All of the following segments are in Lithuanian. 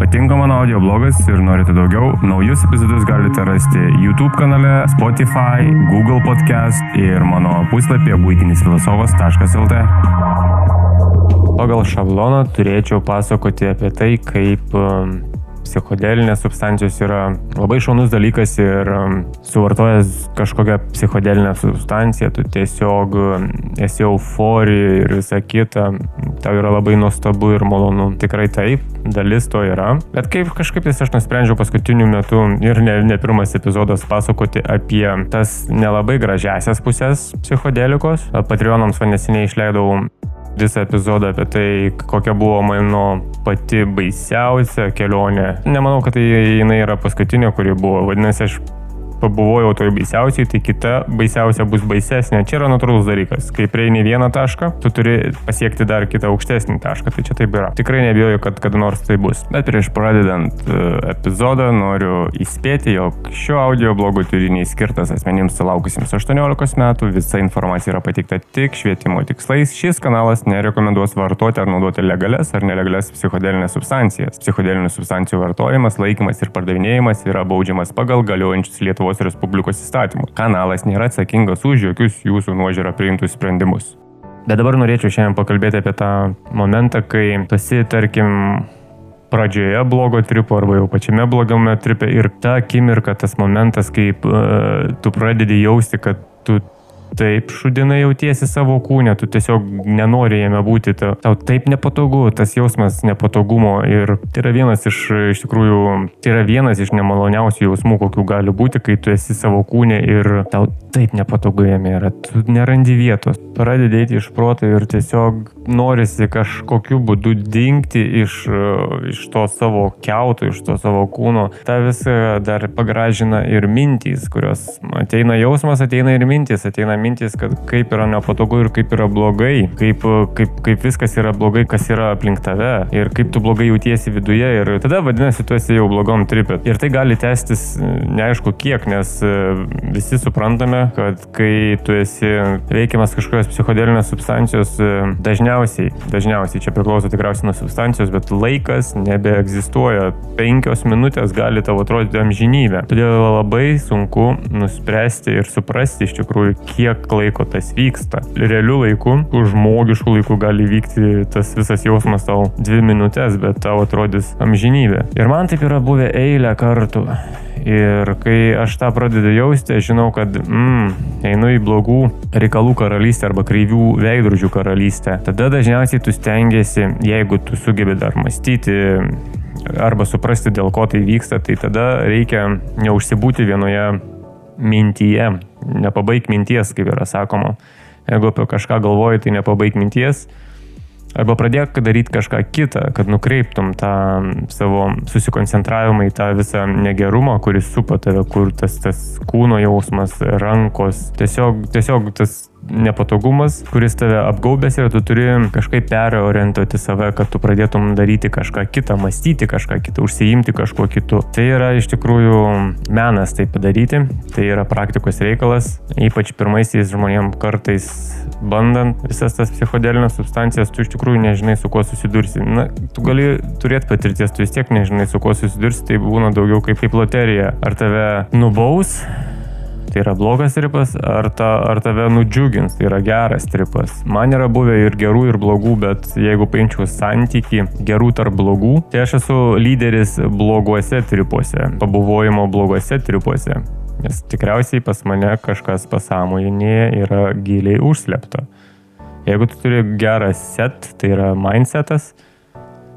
Patinka mano audio blogas ir norite daugiau, naujus epizodus galite rasti YouTube kanale, Spotify, Google podcast ir mano puslapyje būtinisfilosofas.lt. Pagal šabloną turėčiau pasakoti apie tai, kaip um, psichodelinės substancijos yra labai šaunus dalykas ir um, suvartojęs kažkokią psichodelinę substanciją, tu tiesiog um, esi euforija ir visa kita, tau yra labai nuostabu ir malonu. Tikrai taip, dalis to yra. Bet kaip kažkaip vis aš nusprendžiau paskutiniu metu ir ne, ne pirmas epizodas pasakoti apie tas nelabai gražiasias pusės psichodelikos. Patreonams neseniai išleidau visą epizodą apie tai, kokia buvo mano pati baisiausia kelionė. Nemanau, kad tai jinai yra paskutinė, kuri buvo. Vadinasi, aš pabuvojau toj baisiausiai, tai kita baisiausia bus baisesnė. Čia yra natūralus dalykas. Kai prieini vieną tašką, tu turi pasiekti dar kitą aukštesnį tašką. Tai čia taip yra. Tikrai nebijoju, kad kada nors tai bus. Bet prieš pradedant uh, epizodą noriu įspėti, jog šio audio blogo turinys skirtas asmenims sulaukusiems 18 metų. Visa informacija yra pateikta tik švietimo tikslais. Šis kanalas nerekomenduos vartoti ar naudoti legales ar nelegales psichodelinės substancijas. Psichodelinių substancijų vartojimas, laikymas ir pardavinėjimas yra baudžiamas pagal galiojančius Lietuvos Lietuvos Respublikos įstatymų. Kanalas nėra atsakingas už jokius jūsų nuožiūrą priimtus sprendimus. Bet dabar norėčiau šiandien pakalbėti apie tą momentą, kai esi, tarkim, pradžioje blogo tripo arba jau pačiame blogame tripe ir ta akimirka, tas momentas, kaip uh, tu pradedi jausti, kad tu taip šudinai jautiesi savo kūne, tu tiesiog nenori jame būti, tau, tau taip nepatogu, tas jausmas nepatogumo ir tai yra vienas iš, iš tikrųjų, tai yra vienas iš nemaloniausių jausmų, kokių gali būti, kai tu esi savo kūne ir tau taip nepatogu jame yra, tu nerandi vietos, pradedi eiti iš proto ir tiesiog norisi kažkokiu būdu dingti iš, iš to savo keuto, iš to savo kūno. Ta visą dar pagražina ir mintys, kurios ateina jausmas, ateina ir mintys, ateina mintys, kad kaip yra nepatogu ir kaip yra blogai, kaip, kaip, kaip viskas yra blogai, kas yra aplink tave ir kaip tu blogai jautiesi viduje ir tada vadinasi, tu esi jau blogom tripė. Ir tai gali tęstis neaišku kiek, nes e, visi suprantame, kad kai tu esi veikiamas kažkokios psichodelinės substancijos, e, dažniausiai, dažniausiai čia priklauso tikriausiai nuo substancijos, bet laikas nebeegzistuoja. Penkios minutės gali tavo atrodyti amžinybė. Todėl labai sunku nuspręsti ir suprasti iš tikrųjų, kiek kiek laiko tas vyksta. Realiu laiku, už žmogiškų laikų gali vykti tas visas jausmas tau dvi minutės, bet tau atrodys amžinybė. Ir man taip yra buvę eilę kartų. Ir kai aš tą pradedu jausti, aš žinau, kad mm, einu į blogų reikalų karalystę arba kreivių veidrodžių karalystę. Tada dažniausiai tu stengiasi, jeigu tu sugebi dar mąstyti, arba suprasti, dėl ko tai vyksta, tai tada reikia neužsibūti vienoje mintyje, nepabaig minties, kaip yra sakoma. Jeigu apie kažką galvoji, tai nepabaig minties. Arba pradėk daryti kažką kitą, kad nukreiptum tą savo susikoncentravimą į tą visą negerumą, kuris supa tave, kur tas, tas kūno jausmas, rankos, tiesiog, tiesiog tas nepatogumas, kuris tave apgaubęs ir tu turi kažkaip perorientuoti save, kad tu pradėtum daryti kažką kitą, mąstyti kažką kitą, užsiimti kažkuo kitu. Tai yra iš tikrųjų menas tai padaryti, tai yra praktikos reikalas, ypač pirmaisiais žmonėm kartais bandant visas tas psichodelinės substancijas, tu iš tikrųjų nežinai, su kuo susidursi. Na, tu gali turėti patirties, tu vis tiek nežinai, su kuo susidursi, tai būna daugiau kaip, kaip loterija. Ar tave nubaus, tai yra blogas tripas, ar, ta, ar tave nudžiugins, tai yra geras tripas. Man yra buvę ir gerų, ir blogų, bet jeigu paimčiau santyki gerų tarp blogų, tai aš esu lyderis bloguose tripuose, pabuvojimo bloguose tripuose. Nes tikriausiai pas mane kažkas pasąmonėje yra giliai užslepta. Jeigu tu turi gerą set, tai yra mindsetas,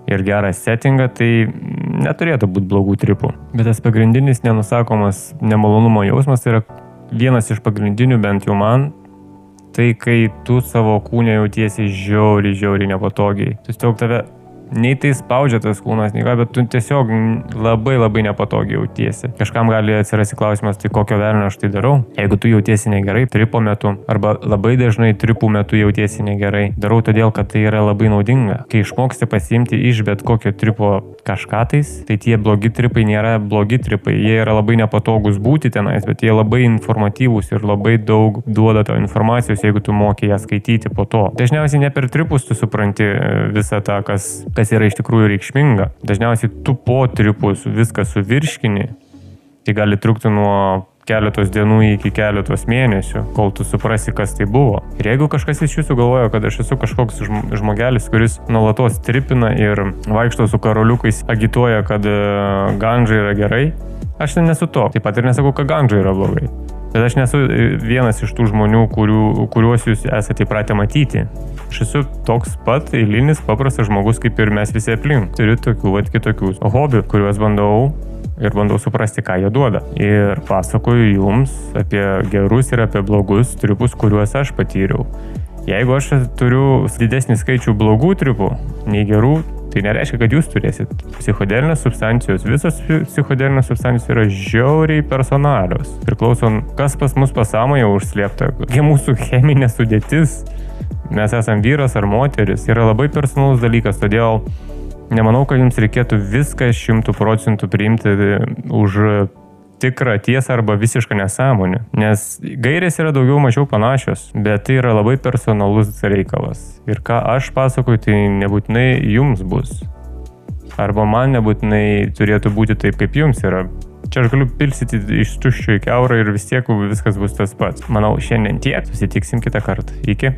ir gerą settingą, tai neturėtų būti blogų tripų. Bet tas pagrindinis nenusakomas nemalonumo jausmas tai yra vienas iš pagrindinių bent jau man, tai kai tu savo kūnę jautiesi žiauriai, žiauriai nepatogiai. Tiesiog tave nei tai spaudžia tas kūnas, nei ką, bet tu tiesiog labai labai nepatogiai jautiesi. Kažkam gali atsirasti klausimas, tai kokio velnio aš tai darau. Jeigu tu jautiesi negerai tripo metu, arba labai dažnai tripų metu jautiesi negerai, darau todėl, kad tai yra labai naudinga. Kai išmoksti pasiimti iš bet kokio tripo kažką tais, tai tie blogi tripai nėra blogi tripai, jie yra labai nepatogus būti tenais, bet jie labai informatyvūs ir labai daug duoda to informacijos, jeigu tu moki ją skaityti po to. Dažniausiai ne per tripus tu supranti e, visą tą, kas, kas kas yra iš tikrųjų reikšminga. Dažniausiai tu po tripus viską suvirškini, tai gali trukti nuo keletos dienų iki keletos mėnesių, kol tu suprasi, kas tai buvo. Ir jeigu kažkas iš jūsų galvoja, kad aš esu kažkoks žmogelis, kuris nuolatos tripina ir vaikšto su karoliukais, agituoja, kad e, ganžai yra gerai, aš nesu to. Taip pat ir nesakau, kad ganžai yra blogai. Bet aš nesu e, vienas iš tų žmonių, kurių, kuriuos jūs esate įpratę matyti. Aš esu toks pat eilinis, paprastas žmogus, kaip ir mes visi aplink. Turiu tokių, va, kitokių hobių, kuriuos bandau ir bandau suprasti, ką jie duoda. Ir pasakoju jums apie gerus ir apie blogus tripus, kuriuos aš patyriau. Jeigu aš turiu didesnį skaičių blogų tripų nei gerų, tai nereiškia, kad jūs turėsit. Psichodelinės substancijos, visos psichodelinės substancijos yra žiauriai personalios. Priklauso, kas pas mus pasąmoje užslėpta, kokia mūsų cheminė sudėtis. Mes esame vyras ar moteris, yra labai personalus dalykas, todėl Nemanau, kad jums reikėtų viską šimtų procentų priimti e, už tikrą tiesą arba visišką nesąmonę, nes gairės yra daugiau mažiau panašios, bet tai yra labai personalus reikalas. Ir ką aš pasakoju, tai nebūtinai jums bus. Arba man nebūtinai turėtų būti taip, kaip jums yra. Čia aš galiu pilsyti iš tuščio į keurą ir vis tiek viskas bus tas pats. Manau, šiandien tiek. Susitiksim kitą kartą. Iki.